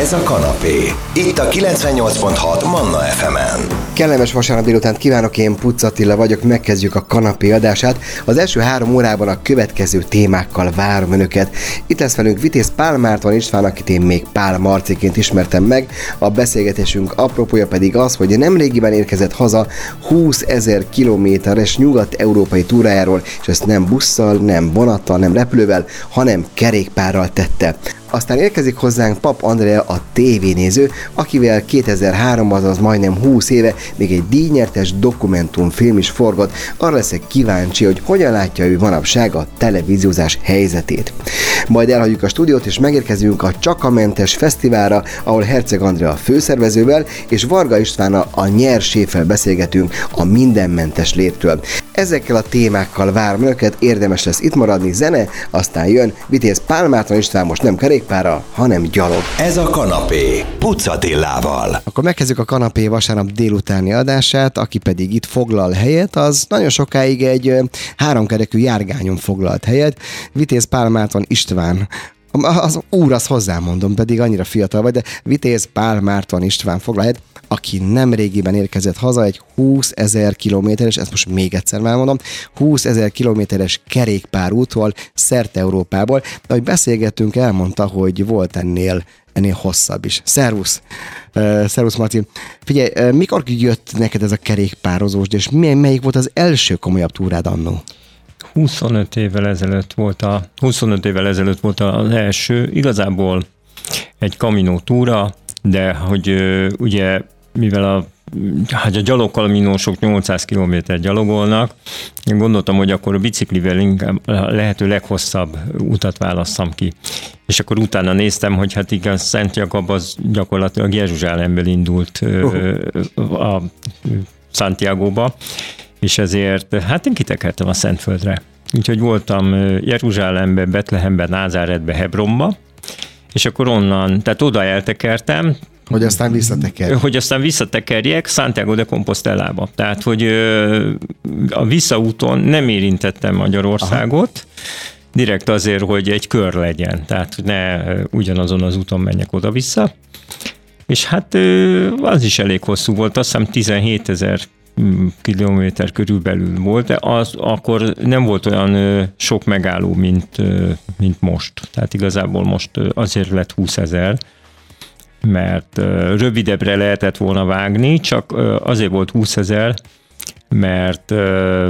Ez a kanapé. Itt a 98.6 Manna FM-en. Kellemes vasárnap délután kívánok, én Puc vagyok, megkezdjük a kanapé adását. Az első három órában a következő témákkal várom önöket. Itt lesz velünk Vitéz Pál Márton István, akit én még Pál Marciként ismertem meg. A beszélgetésünk apropója pedig az, hogy nemrégiben érkezett haza 20 ezer kilométeres nyugat-európai túrájáról, és ezt nem busszal, nem vonattal, nem repülővel, hanem kerékpárral tette. Aztán érkezik hozzánk Pap Andrea, a tévénéző, akivel 2003, azaz majdnem 20 éve még egy díjnyertes dokumentumfilm is forgott. Arra leszek kíváncsi, hogy hogyan látja ő manapság a televíziózás helyzetét. Majd elhagyjuk a stúdiót, és megérkezünk a Csakamentes Fesztiválra, ahol Herceg Andrea a főszervezővel és Varga Istvánnal a nyerséfel beszélgetünk a mindenmentes létről. Ezekkel a témákkal várom önöket, érdemes lesz itt maradni, zene, aztán jön Vitéz Pálmárton István most nem kerékpára, hanem gyalog. Ez a kanapé. Pucatillával. Akkor megkezdjük a kanapé vasárnap délutáni adását, aki pedig itt foglal helyet, az nagyon sokáig egy háromkerekű járgányon foglalt helyet. Vitéz Pálmárton István az úr, azt hozzámondom, pedig annyira fiatal vagy, de Vitéz Pál Márton István foglal helyet, aki nem régiben érkezett haza, egy 20 ezer kilométeres, ezt most még egyszer elmondom, 20 ezer kilométeres kerékpárútval szerte Európából, de ahogy beszélgettünk, elmondta, hogy volt ennél ennél hosszabb is. Szervusz! Uh, szervusz, Marci! Figyelj, uh, mikor jött neked ez a kerékpározós, és milyen, melyik volt az első komolyabb túrád annó? 25 évvel ezelőtt volt a, 25 évvel ezelőtt volt az első, igazából egy kaminó túra, de hogy ugye mivel a hát a gyalogkalaminósok 800 km gyalogolnak. Én gondoltam, hogy akkor a biciklivel inkább lehető leghosszabb utat válasszam ki. És akkor utána néztem, hogy hát igaz, Szent Jakab az gyakorlatilag Jeruzsálemből indult uh. a Santiago-ba, és ezért hát én kitekertem a Szentföldre. Úgyhogy voltam Jeruzsálembe, Betlehembe, Názáretbe, Hebronba, és akkor onnan, tehát oda eltekertem, Hogy aztán visszateker. hogy aztán visszatekerjek Santiago de Compostelába. Tehát, hogy a visszaúton nem érintettem Magyarországot, Aha. direkt azért, hogy egy kör legyen, tehát ne ugyanazon az úton menjek oda-vissza. És hát az is elég hosszú volt, azt hiszem 17 ezer kilométer körülbelül volt, de az akkor nem volt olyan sok megálló, mint, mint most. Tehát igazából most azért lett 20 ezer, mert rövidebbre lehetett volna vágni, csak azért volt 20 ezer, mert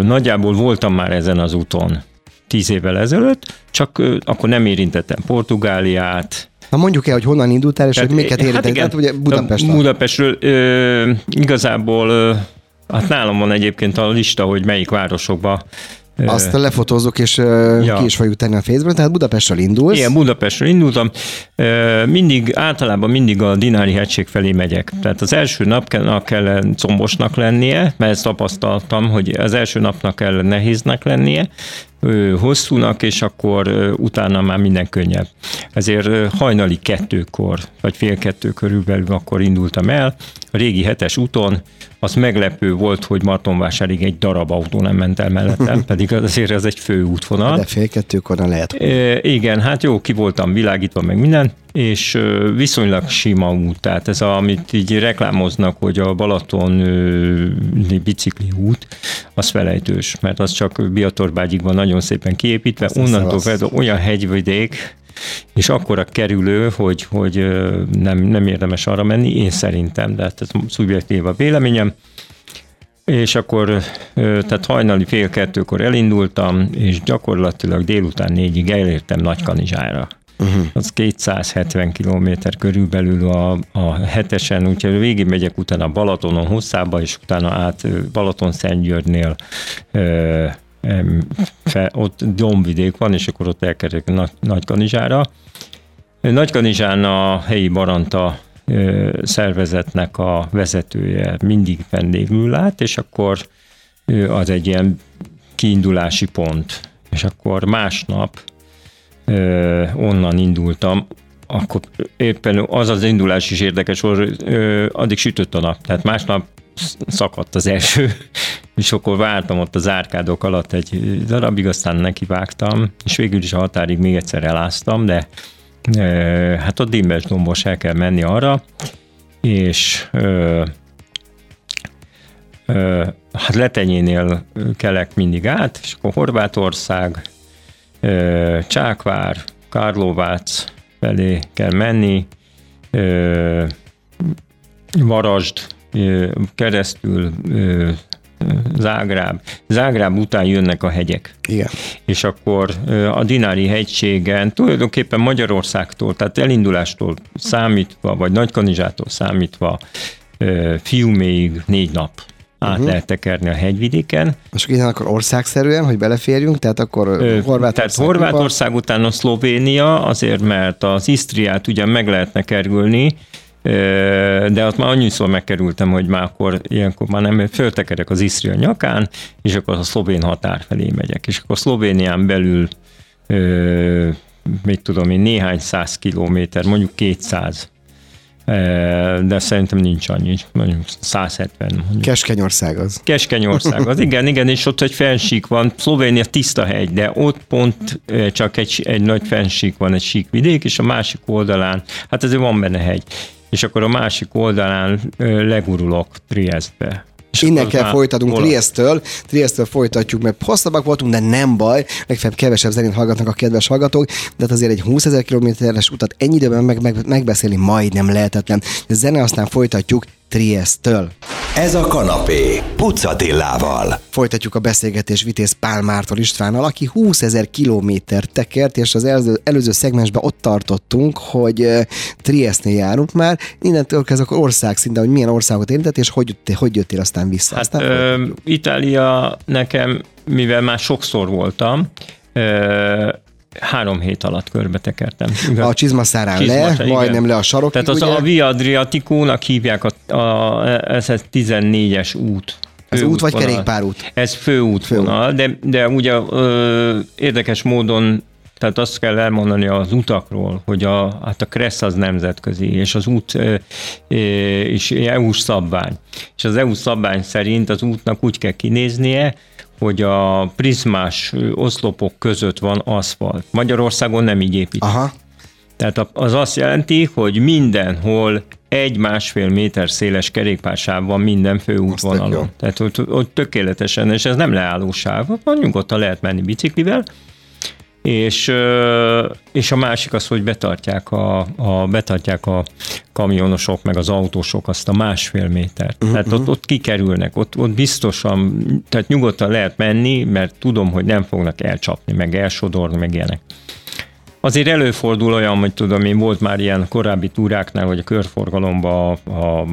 nagyjából voltam már ezen az úton 10 évvel ezelőtt, csak akkor nem érintettem Portugáliát, Na mondjuk el, hogy honnan indultál, és hogy Tehát, miket hát érintett. igen, Hát, ugye Budapest. Budapestről ö, igazából ö, hát nálam van egyébként a lista, hogy melyik városokba Azt lefotózzuk, és ja. Ki is fogjuk tenni a Facebookon, tehát Budapestről indulsz. Igen, Budapestről indultam. Mindig, általában mindig a Dinári hegység felé megyek. Tehát az első nap kell, kell combosnak lennie, mert ezt tapasztaltam, hogy az első napnak kell nehéznek lennie, hosszúnak, és akkor utána már minden könnyebb. Ezért hajnali kettőkor, vagy fél kettő körülbelül akkor indultam el, a régi hetes úton, az meglepő volt, hogy Martonvásárig egy darab autó nem ment el mellettem, pedig azért ez egy fő útvonal. De fél kettőkor lehet. E, igen, hát jó, ki voltam világítva, meg minden, és viszonylag sima út, tehát ez, a, amit így reklámoznak, hogy a Balaton bicikli út, az felejtős, mert az csak Biatorbágyig van nagyon szépen kiépítve, Azt onnantól kezdve olyan hegyvidék, és akkora kerülő, hogy, hogy nem, nem érdemes arra menni, én szerintem, de hát ez szubjektív a véleményem. És akkor, tehát hajnali fél kettőkor elindultam, és gyakorlatilag délután négyig elértem Nagykanizsára. Uh-huh. Az 270 km körülbelül a, a hetesen, úgyhogy végig megyek utána Balatonon hosszába, és utána át Balaton-Szentgyörgynél em, fe, ott dombvidék van, és akkor ott elkerülök Nagy, Nagykanizsára. Nagykanizsán a helyi Baranta ö, szervezetnek a vezetője mindig vendégül lát, és akkor ö, az egy ilyen kiindulási pont. És akkor másnap onnan indultam, akkor éppen az az indulás is érdekes, ö, addig sütött a nap, tehát másnap sz- szakadt az első, és akkor vártam ott az árkádok alatt egy darabig, aztán neki vágtam, és végül is a határig még egyszer eláztam, de hát a Dimbes dombos el kell menni arra, és ö, ö, hát Letenyénél kelek mindig át, és akkor Horvátország, Csákvár, Karlovác felé kell menni, Varasd keresztül Zágráb. Zágráb után jönnek a hegyek. Igen. És akkor a Dinári hegységen tulajdonképpen Magyarországtól, tehát elindulástól számítva, vagy Nagykanizsától számítva Fiuméig négy nap át uh-huh. lehet tekerni a hegyvidéken. Most innen akkor országszerűen, hogy beleférjünk, tehát akkor Horvátország. Tehát Horvátország után a Szlovénia, azért mert az Isztriát ugyan meg lehetne kerülni, de ott már annyiszor megkerültem, hogy már akkor ilyenkor már nem föltekerek az Isztria nyakán, és akkor a szlovén határ felé megyek. És akkor Szlovénián belül mit tudom én, néhány száz kilométer, mondjuk 200 de szerintem nincs annyi, mondjuk 170. Mondjuk. Keskenyország az. Keskenyország az, igen, igen, és ott egy fensík van, Szlovénia tiszta hegy, de ott pont csak egy, egy nagy fensík van, egy sík vidék, és a másik oldalán, hát ezért van benne hegy és akkor a másik oldalán legurulok Triestbe. És Innen kell folytatunk Triestől, Triestől folytatjuk, mert hosszabbak voltunk, de nem baj, legfeljebb kevesebb zenét hallgatnak a kedves hallgatók, de hát azért egy 20 ezer kilométeres utat ennyi időben meg, meg, megbeszélni majdnem lehetetlen. De zene aztán folytatjuk Triestől. Ez a kanapé, Pucatillával. Folytatjuk a beszélgetés Vitéz Pálmártól Istvánnal, aki 20 ezer kilométer tekert, és az előző, előző szegmensben ott tartottunk, hogy Triestnél járunk már. Innentől kezdve akkor ország szinte, hogy milyen országot érintett, és hogy, hogy jöttél aztán vissza. Hát, aztán ö, Itália nekem, mivel már sokszor voltam, ö, három hét alatt körbe tekertem. Igaz? A csizmaszárán le, igen. majdnem le a sarok. Tehát az ugye? a Via Adriaticónak hívják, a, a, ez, ez 14-es út. Ez út vagy kerékpárút? Ez főútvonal, fő de, de ugye ö, érdekes módon tehát azt kell elmondani az utakról, hogy a, hát a Kressz az nemzetközi, és az út e, e, is EU-s szabvány. És az EU szabvány szerint az útnak úgy kell kinéznie, hogy a prizmás oszlopok között van aszfalt. Magyarországon nem így épít. Aha. Tehát az azt jelenti, hogy mindenhol egy-másfél méter széles kerékpársáv van minden főútvonalon. Tehát ott, ott tökéletesen, és ez nem leálló sáv, nyugodtan lehet menni biciklivel, és, és a másik az, hogy betartják a, a, betartják a kamionosok, meg az autósok azt a másfél métert. Uh-huh. Tehát ott, ott kikerülnek, ott, ott biztosan, tehát nyugodtan lehet menni, mert tudom, hogy nem fognak elcsapni, meg elsodorni, meg ilyenek. Azért előfordul olyan, hogy tudom én, volt már ilyen korábbi túráknál, hogy a körforgalomba a, a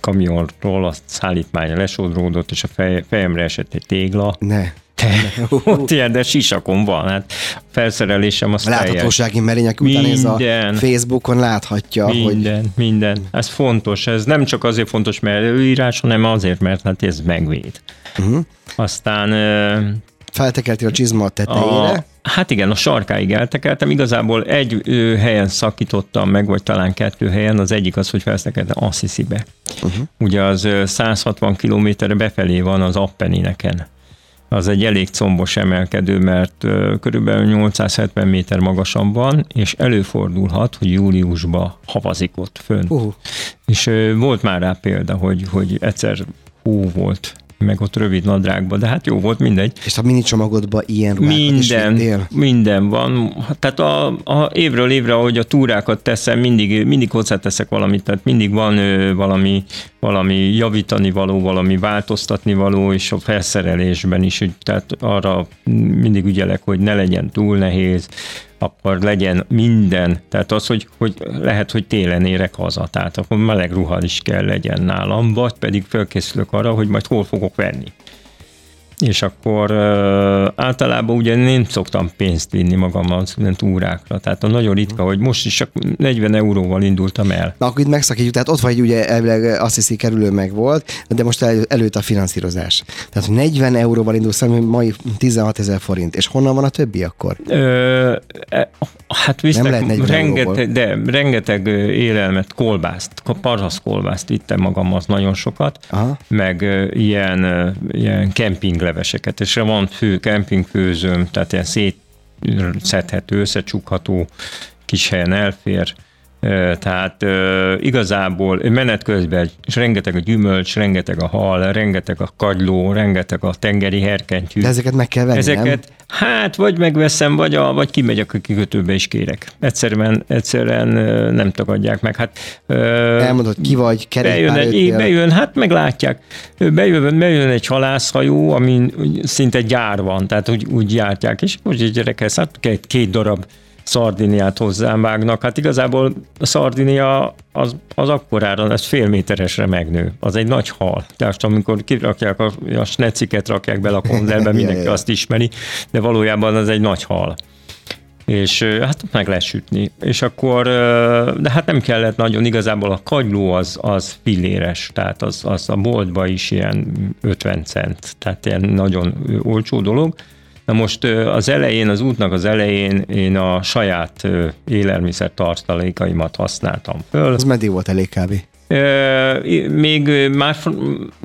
kamionról a szállítmánya lesodródott, és a fej, fejemre esett egy tégla. Ne ott ilyen, de sisakon van. Hát felszerelésem az Láthatósági merények után ez a Facebookon láthatja, minden, hogy... Minden, Ez fontos. Ez nem csak azért fontos, mert előírás, hanem azért, mert hát ez megvéd. Uh-huh. Aztán... Feltekertél a csizma tetejére? A, hát igen, a sarkáig eltekertem. Igazából egy ö, helyen szakítottam meg, vagy talán kettő helyen. Az egyik az, hogy feltekertem Assisi-be. Uh-huh. Ugye az 160 kilométerre befelé van az Appenineken az egy elég combos emelkedő, mert körülbelül 870 méter magasan van, és előfordulhat, hogy júliusban havazik ott fönn. Uh. És volt már rá példa, hogy, hogy egyszer hó volt meg ott rövid nadrágba, de hát jó volt, mindegy. És a mini csomagodban ilyen ruhákat minden, is Minden van. Tehát a, a évről évre, ahogy a túrákat teszem, mindig, mindig hozzáteszek valamit, tehát mindig van ö, valami, valami javítani való, valami változtatni való, és a felszerelésben is, tehát arra mindig ügyelek, hogy ne legyen túl nehéz, akkor legyen minden, tehát az, hogy, hogy lehet, hogy télen érek haza, tehát akkor meleg ruha is kell legyen nálam, vagy pedig felkészülök arra, hogy majd hol fogok venni és akkor általában ugye nem szoktam pénzt vinni magammal túrákra, tehát nagyon ritka, hogy most is csak 40 euróval indultam el. Na akkor itt megszakítjuk, tehát ott vagy ugye elvileg azt hiszi kerülő meg volt, de most el, előtt a finanszírozás. Tehát 40 euróval indulsz, ami mai 16 ezer forint, és honnan van a többi akkor? Ö, e, hát visznek rengeteg, de rengeteg élelmet, kolbászt, parhasz kolbászt vittem magammal nagyon sokat, Aha. meg ilyen, ilyen kemping leveseket, és van fő kempingfőzőm, tehát ilyen szétszedhető, összecsukható kis helyen elfér, tehát igazából menet közben és rengeteg a gyümölcs, rengeteg a hal, rengeteg a kagyló, rengeteg a tengeri herkentyű. De ezeket meg kell venni, Ezeket, nem? hát vagy megveszem, vagy, a, vagy kimegyek a kikötőbe is kérek. Egyszerűen, egyszerűen nem tagadják meg. Hát, Elmondod, ki vagy, bejön, egy, bejön, hát meglátják. Bejön, bejön egy halászhajó, amin szinte gyár van, tehát úgy, úgy gyártják, és most egy gyerekhez, hát két, két darab Szardiniát hozzám vágnak. Hát igazából a Szardinia az, az akkorára, ez fél méteresre megnő. Az egy nagy hal. Tehát amikor kirakják a, a sneciket, rakják bele a konzervbe, mindenki azt ismeri, de valójában az egy nagy hal és hát meg lehet sütni. És akkor, de hát nem kellett nagyon, igazából a kagyló az, az filléres, tehát az, az a boltba is ilyen 50 cent, tehát ilyen nagyon olcsó dolog. Na most az elején, az útnak az elején én a saját élelmiszer tartalékaimat használtam föl. Az meddig volt elég kb? Még már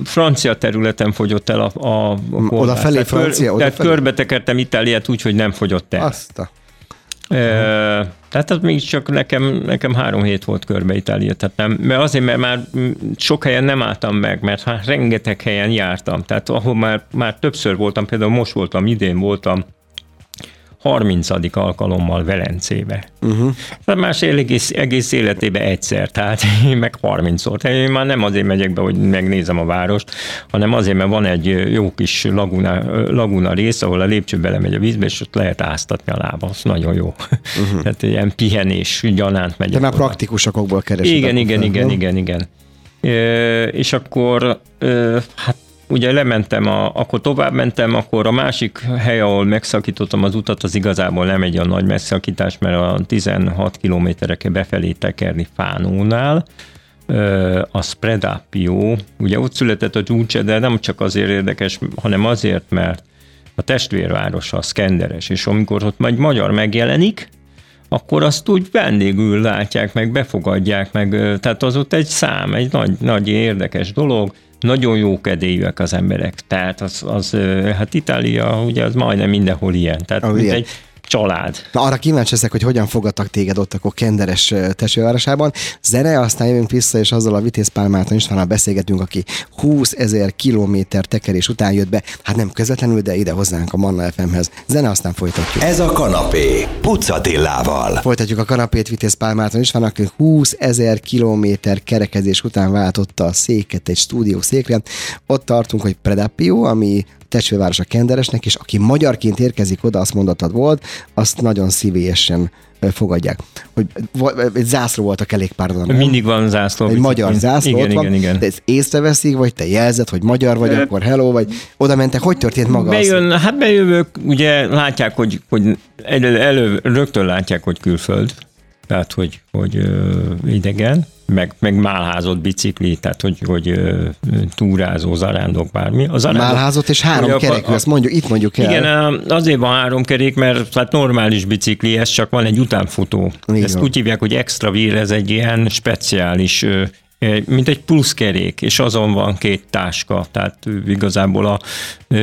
francia területen fogyott el a, a, a Oda felé francia? Oda tehát felé? körbetekertem Itáliát úgy, hogy nem fogyott el. Azt a... Tehát az még csak nekem, nekem három hét volt körbe Itália, tehát nem, mert azért, mert már sok helyen nem álltam meg, mert hát rengeteg helyen jártam, tehát ahol már, már többször voltam, például most voltam, idén voltam, 30. alkalommal Velencébe. Uh-huh. Tehát más egész, egész életében egyszer, tehát én meg 30-szor. Én már nem azért megyek be, hogy megnézem a várost, hanem azért, mert van egy jó kis laguna, laguna rész, ahol a lépcső belemegy a vízbe, és ott lehet áztatni a lába. Az nagyon jó. Uh-huh. Tehát ilyen pihenés, gyanánt megyek. De már praktikusokból keresik. Igen, igen, igen, igen, igen, igen. És akkor hát ugye lementem, a, akkor tovább mentem, akkor a másik hely, ahol megszakítottam az utat, az igazából nem egy olyan nagy megszakítás, mert a 16 kilométereke befelé tekerni Fánónál, a Spredapio, ugye ott született a Giuce, de nem csak azért érdekes, hanem azért, mert a testvérvárosa a Skenderes, és amikor ott majd magyar megjelenik, akkor azt úgy vendégül látják, meg befogadják, meg, tehát az ott egy szám, egy nagy, nagy érdekes dolog, nagyon jó kedélyűek az emberek. Tehát az, az hát Itália ugye az majdnem mindenhol ilyen. Tehát oh, mint ilyen. egy család. Na arra kíváncsi leszek, hogy hogyan fogadtak téged ott akkor Kenderes testvérvárosában. Zene, aztán jövünk vissza, és azzal a Vitéz Pálmárton Istvánnal beszélgetünk, aki 20 ezer kilométer tekerés után jött be, hát nem közvetlenül, de ide hozzánk a Manna FM-hez. Zene, aztán folytatjuk. Ez a kanapé, Pucatillával. Folytatjuk a kanapét Vitéz Pálmárton István, aki 20 ezer kilométer kerekezés után váltotta a széket egy stúdió székre. Ott tartunk, hogy Predapio, ami testvérvárosa Kenderesnek, és aki magyarként érkezik oda, azt mondatad volt, azt nagyon szívélyesen fogadják. Hogy egy zászló volt a kerékpáron. Mindig van zászló. Egy magyar zászló igen, van, igen, igen. de ezt észreveszik, vagy te jelzed, hogy magyar vagy, akkor hello, vagy oda mentek, hogy történt maga Bejön, az? Hát bejövök, ugye látják, hogy, hogy elő, elő, rögtön látják, hogy külföld, tehát hogy, hogy ö, idegen, meg, meg málházott bicikli, tehát hogy, hogy túrázó, zarándok, bármi. Az zarándok, málházott és három kerekű, ezt mondjuk, itt mondjuk el. Igen, azért van három kerék, mert hát normális bicikli, ez csak van egy utánfutó. Igen. Ezt úgy hívják, hogy extra vír, ez egy ilyen speciális mint egy pluszkerék, és azon van két táska, tehát igazából a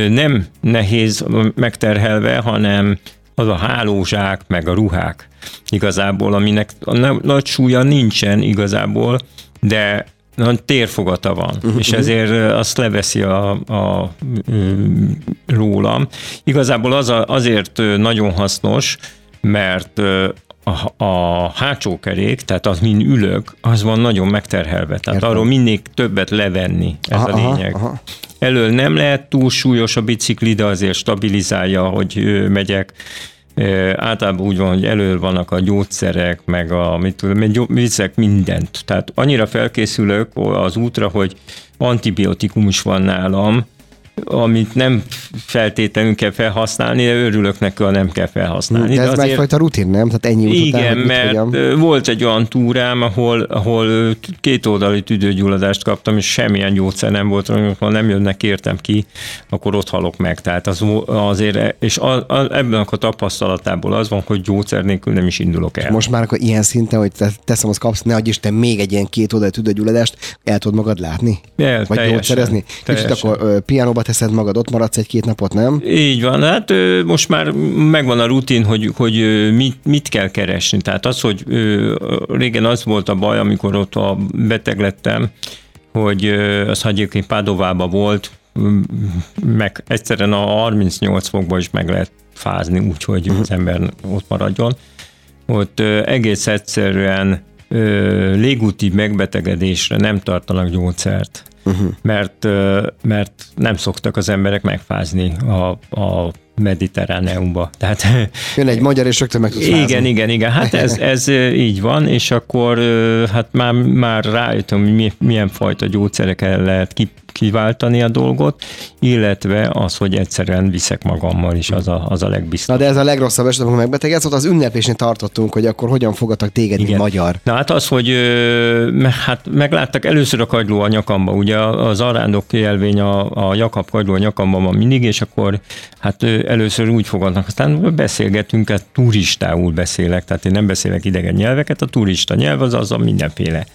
nem nehéz megterhelve, hanem az a hálózsák, meg a ruhák igazából, aminek a nagy súlya nincsen igazából, de nagy térfogata van, uh-huh. és ezért azt leveszi a, a, a rólam. Igazából az a, azért nagyon hasznos, mert a, a hátsó kerék, tehát az mind ülök, az van nagyon megterhelve. Tehát Értem. arról mindig többet levenni, ez aha, a lényeg. Aha, aha. Elől nem lehet túl súlyos a bicikli, de azért stabilizálja, hogy megyek általában úgy van, hogy elő vannak a gyógyszerek, meg a, mit tudom, viszek mindent. Tehát annyira felkészülök az útra, hogy antibiotikum is van nálam, amit nem feltétlenül kell felhasználni, de örülök neki, ha nem kell felhasználni. De ez de egyfajta rutin, nem? Tehát ennyi út Igen, után, mert hogyan... volt egy olyan túrám, ahol, ahol két oldali tüdőgyulladást kaptam, és semmilyen gyógyszer nem volt, amikor nem jönnek értem ki, akkor ott halok meg. Tehát az, azért, és a, a, ebben a tapasztalatából az van, hogy gyógyszer nélkül nem is indulok el. Most már akkor ilyen szinten, hogy te teszem, azt kapsz, ne adj Isten még egy ilyen két oldali tüdőgyulladást, el tudod magad látni? El, Vagy gyógyszerezni? Kicsit akkor pianóba teszed magad, ott maradsz egy-két napot, nem? Így van, hát most már megvan a rutin, hogy, hogy mit, mit kell keresni. Tehát az, hogy régen az volt a baj, amikor ott a beteg lettem, hogy az egyébként Pádovába volt, meg egyszerűen a 38 fokban is meg lehet fázni, úgyhogy uh-huh. az ember ott maradjon. Ott egész egyszerűen légúti megbetegedésre nem tartanak gyógyszert, uh-huh. mert, mert nem szoktak az emberek megfázni a, a mediterráneumba. Tehát, Jön egy magyar, és rögtön meg tudsz Igen, fázni. igen, igen. Hát ez, ez így van, és akkor hát már, már rájöttem, hogy milyen fajta gyógyszerekkel lehet kiváltani a dolgot, illetve az, hogy egyszerűen viszek magammal is, az a, az a legbiztosabb. Na de ez a legrosszabb eset, amikor megbetegedsz, ott az ünneplésnél tartottunk, hogy akkor hogyan fogadtak téged, Igen. mint magyar. Na hát az, hogy hát megláttak először a kagyló a nyakamba, ugye az arándok jelvény a, a Jakab kagyló a nyakamba van mindig, és akkor hát először úgy fogadnak, aztán beszélgetünk, hát turistául beszélek, tehát én nem beszélek idegen nyelveket, a turista nyelv az az a mindenféle.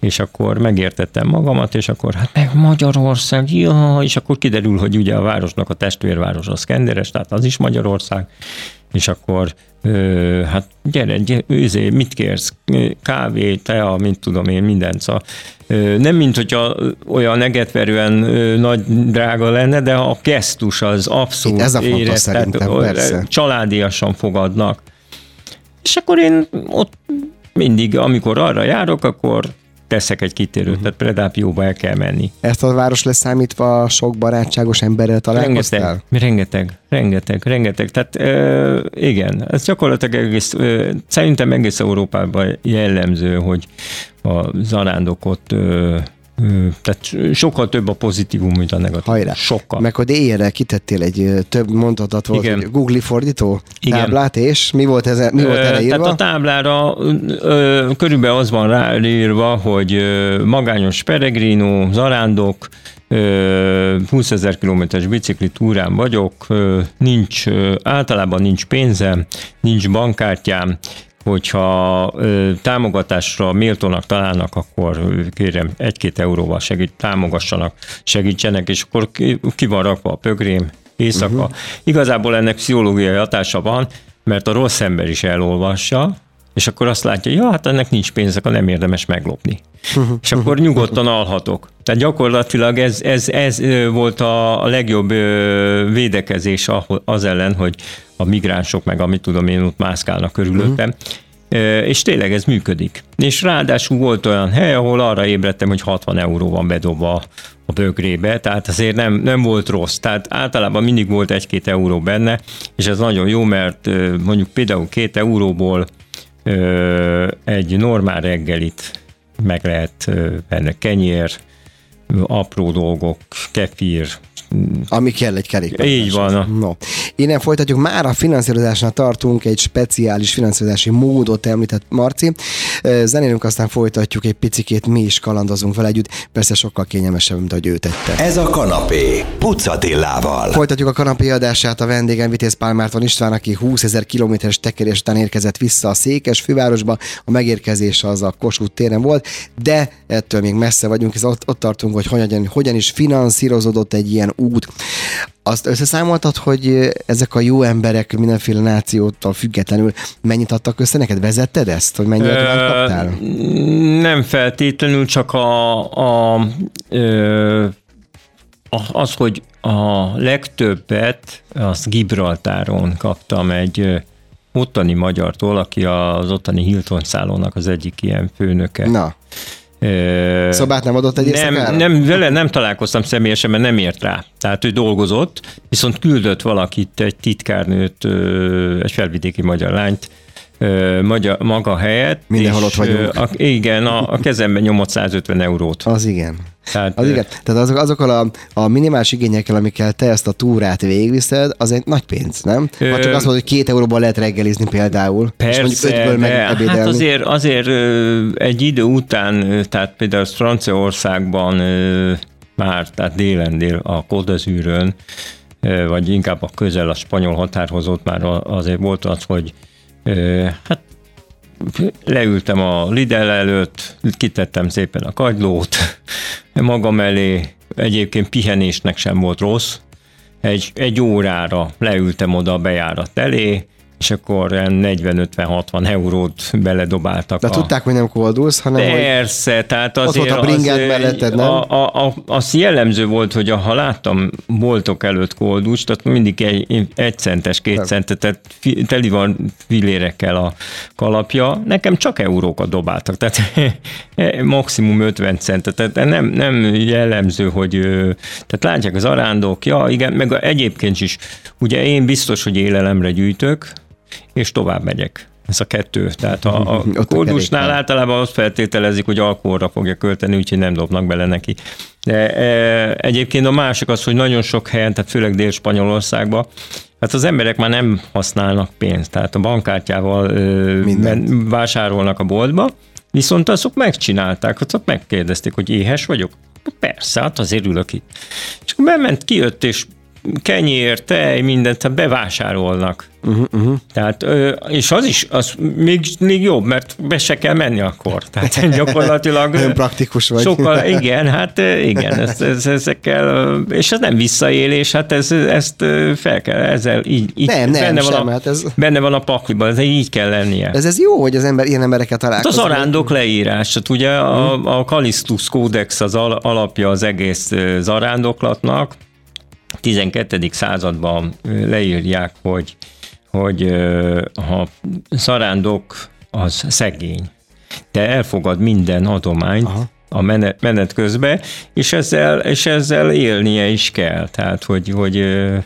És akkor megértettem magamat, és akkor hát meg Magyarország, ja, és akkor kiderül, hogy ugye a városnak a testvérváros a Szkenderes, tehát az is Magyarország, és akkor ö, hát gyere, gyere őzé, mit kérsz? Kávé, tea, mint tudom én, mindent. Szóval, nem mint hogyha olyan egetverően nagy drága lenne, de a gesztus az abszolút Itt ez a érez, szerintem, persze. családiasan fogadnak. És akkor én ott mindig, amikor arra járok, akkor teszek egy kitérőt, uh-huh. tehát Predápióba el kell menni. Ezt a város leszámítva sok barátságos emberrel találkoztál? Rengeteg, rengeteg, rengeteg, rengeteg. Tehát e, igen, ez gyakorlatilag egész, e, szerintem egész Európában jellemző, hogy a zarándokot e, tehát sokkal több a pozitívum, mint a negatív. Hajrá. Sokkal. Meg hogy éjjelre kitettél egy több mondatot volt, Igen. hogy Google fordító Igen. táblát, és mi volt, ez, mi volt erre írva? Tehát a táblára ö, körülbelül az van ráírva, hogy ö, magányos peregrino, zarándok, 20 ezer kilométeres bicikli túrán vagyok, nincs, általában nincs pénzem, nincs bankkártyám, hogyha ö, támogatásra méltónak találnak, akkor kérem egy-két euróval segít, támogassanak, segítsenek, és akkor ki, ki van rakva a pögrém éjszaka. Uh-huh. Igazából ennek pszichológiai hatása van, mert a rossz ember is elolvassa, és akkor azt látja, ja, hát ennek nincs pénz, akkor nem érdemes meglopni. És akkor nyugodtan alhatok. Tehát gyakorlatilag ez, ez, ez volt a legjobb védekezés az ellen, hogy a migránsok, meg amit tudom én, ott mászkálnak körülöttem. Uh-huh. És tényleg ez működik. És ráadásul volt olyan hely, ahol arra ébredtem, hogy 60 euró van bedobva a bögrébe, tehát azért nem, nem volt rossz. Tehát általában mindig volt egy-két euró benne, és ez nagyon jó, mert mondjuk például két euróból egy normál reggelit meg lehet benne kenyér, apró dolgok, kefír, ami kell egy kerékpár. Így van. No. Innen folytatjuk, már a finanszírozásnál tartunk, egy speciális finanszírozási módot említett Marci. Zenélünk, aztán folytatjuk egy picikét, mi is kalandozunk vele együtt, persze sokkal kényelmesebb, mint ahogy ő tette. Ez a kanapé, Pucatillával. Folytatjuk a kanapé adását a vendégem Vitéz Pálmárton István, aki 20 ezer kilométeres tekerés után érkezett vissza a Székes fővárosba. A megérkezés az a Kossuth téren volt, de ettől még messze vagyunk, és ott, ott tartunk, hogy hogyan, hogyan is finanszírozódott egy ilyen út. Azt összeszámoltad, hogy ezek a jó emberek mindenféle nációtól függetlenül mennyit adtak össze neked? Vezetted ezt, hogy mennyit kaptál? Nem feltétlenül, csak a, a, ö, az, hogy a legtöbbet az Gibraltáron kaptam egy ottani magyartól, aki az ottani Hilton szállónak az egyik ilyen főnöke. Na. Szobát nem adott egy nem, nem, vele nem találkoztam személyesen, mert nem ért rá. Tehát ő dolgozott, viszont küldött valakit, egy titkárnőt, egy felvidéki magyar lányt, magyar, maga helyett. Mindenhol ott vagyunk. A, igen, a, a kezemben nyomott 150 eurót. Az igen. Tehát, az igen. Tehát azok, azokkal a, a minimális igényekkel, amikkel te ezt a túrát végigviszed, az egy nagy pénz, nem? Ö, ha csak azt mondod, hogy két euróban lehet reggelizni például, persze, és mondjuk ötből meg Hát azért, azért egy idő után, tehát például Franciaországban már, tehát délen dél a Kodazűrön, vagy inkább a közel a spanyol határhoz ott már azért volt az, hogy hát leültem a Lidl előtt, kitettem szépen a kagylót magam elé, egyébként pihenésnek sem volt rossz. Egy, egy órára leültem oda a bejárat elé, és akkor 40-50-60 eurót beledobáltak. De a... tudták, hogy nem koldulsz, hanem Persze, hogy tehát azért... Ott volt a bringád melletted, nem? A, a, a, az jellemző volt, hogy ha láttam boltok előtt koldus, tehát mindig egy, egy centes, két centet, tehát teli van filérekkel a kalapja, nekem csak eurókat dobáltak, tehát maximum 50 centet, tehát nem, nem jellemző, hogy tehát látják az arándok, ja igen, meg egyébként is, ugye én biztos, hogy élelemre gyűjtök, és tovább megyek. Ez a kettő. Tehát a, a kódusnál általában azt feltételezik, hogy alkoholra fogja költeni, úgyhogy nem dobnak bele neki. De e, egyébként a másik az, hogy nagyon sok helyen, tehát főleg Dél-Spanyolországban, Hát az emberek már nem használnak pénzt, tehát a bankkártyával Minden. vásárolnak a boltba, viszont azok megcsinálták, azok megkérdezték, hogy éhes vagyok. Persze, hát azért ülök itt. És akkor bement, kijött, és kenyér, tej, mindent bevásárolnak. Uh-huh, uh-huh. Tehát, és az is, az még, még jobb, mert be se kell menni akkor. Tehát gyakorlatilag... Nagyon praktikus vagy. Sokkal, igen, hát igen, ez, ez, ezekkel, és ez nem visszaélés, hát ez, ezt fel kell, ezzel így, így nem, nem, benne, sem, van a, hát ez... benne van a pakliban, ez így kell lennie. Ez, ez jó, hogy az ember ilyen embereket találkozik. Hát az arándok leírás, hát ugye a, mhm. a Kalisztus kódex az alapja az egész zarándoklatnak, 12. században leírják, hogy, hogy ha szarándok az szegény, de elfogad minden adományt, Aha a menet, menet közben, és ezzel, és ezzel élnie is kell. Tehát, hogy, hogy ö,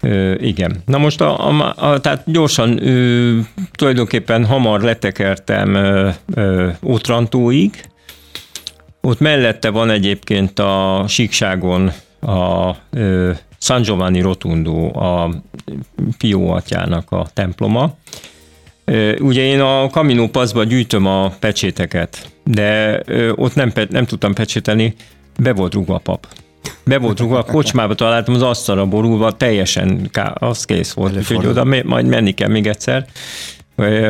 ö, igen. Na most a, a, a, tehát gyorsan ö, tulajdonképpen hamar letekertem ö, ö, Ótrantóig. Ott mellette van egyébként a síkságon a ö, San Giovanni Rotundo, a Pio atyának a temploma. Ö, ugye én a Camino Passba gyűjtöm a pecséteket, de ö, ott nem, nem tudtam pecsételni, be volt rúgva a pap. Be volt rúgva, a kocsmába találtam az asztalra borulva, teljesen ká, az kész volt, úgyhogy oda majd menni kell még egyszer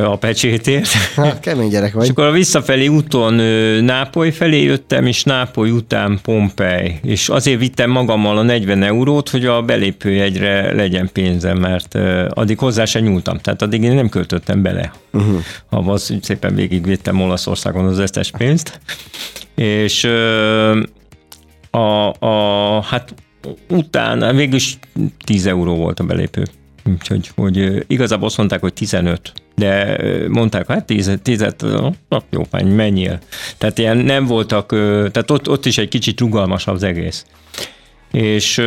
a pecsétért. Hát, kemény gyerek vagy. És akkor a visszafelé úton Nápoly felé jöttem, és Nápoly után Pompej. És azért vittem magammal a 40 eurót, hogy a belépőjegyre legyen pénzem, mert addig hozzá se nyúltam. Tehát addig én nem költöttem bele. Uh-huh. Ha az szépen végigvittem Olaszországon az összes pénzt. És a, a, hát utána végülis 10 euró volt a belépő. Úgyhogy hogy igazából azt mondták, hogy 15, de mondták, hát 10, 10 jó, menjél. Tehát ilyen nem voltak, tehát ott, ott is egy kicsit rugalmasabb az egész. És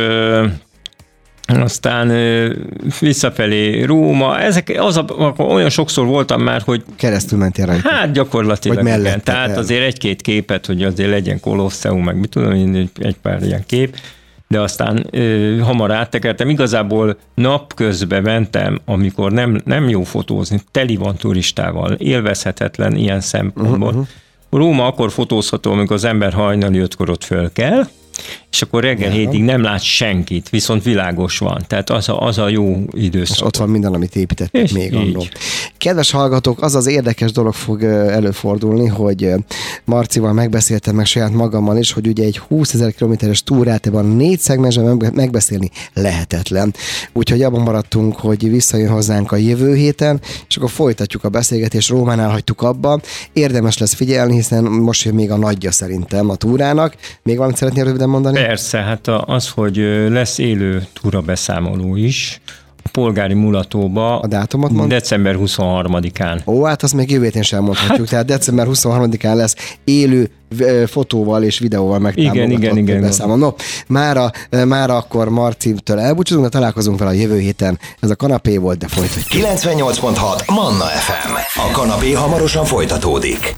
aztán visszafelé Róma, ezek az a, olyan sokszor voltam már, hogy... Keresztül mentél rajta. Hát gyakorlatilag Vagy igen. Tehát el. azért egy-két képet, hogy azért legyen Kolosseum, meg mit tudom, egy pár ilyen kép de aztán ö, hamar áttekertem. Igazából napközben mentem, amikor nem, nem jó fotózni, teli van turistával, élvezhetetlen ilyen szempontból. Uh-huh. Róma akkor fotózható, amikor az ember hajnali ötkor ott föl kell, és akkor reggel ja. hétig nem lát senkit, viszont világos van. Tehát az a, az a jó időszak. És ott van minden, amit építettek és még annó. Kedves hallgatók, az az érdekes dolog fog előfordulni, hogy Marcival megbeszéltem meg saját magammal is, hogy ugye egy 20 ezer kilométeres túrát ebben négy szegmensben megbeszélni lehetetlen. Úgyhogy abban maradtunk, hogy visszajön hozzánk a jövő héten, és akkor folytatjuk a beszélgetést. Rómánál hagytuk abba. Érdemes lesz figyelni, hiszen most jön még a nagyja szerintem a túrának. Még valamit szeretnél röviden röviden mondani? Persze, hát az, hogy lesz élő túra beszámoló is, a polgári mulatóba a dátumot mond? december 23-án. Ó, hát azt még jövő héten sem mondhatjuk, hát, tehát december 23-án lesz élő fotóval és videóval megtámogatott igen, igen, igen. No, mára, mára akkor Marcitől elbúcsúzunk, de találkozunk vele a jövő héten. Ez a kanapé volt, de folytatjuk. 98.6 Manna FM. A kanapé hamarosan folytatódik.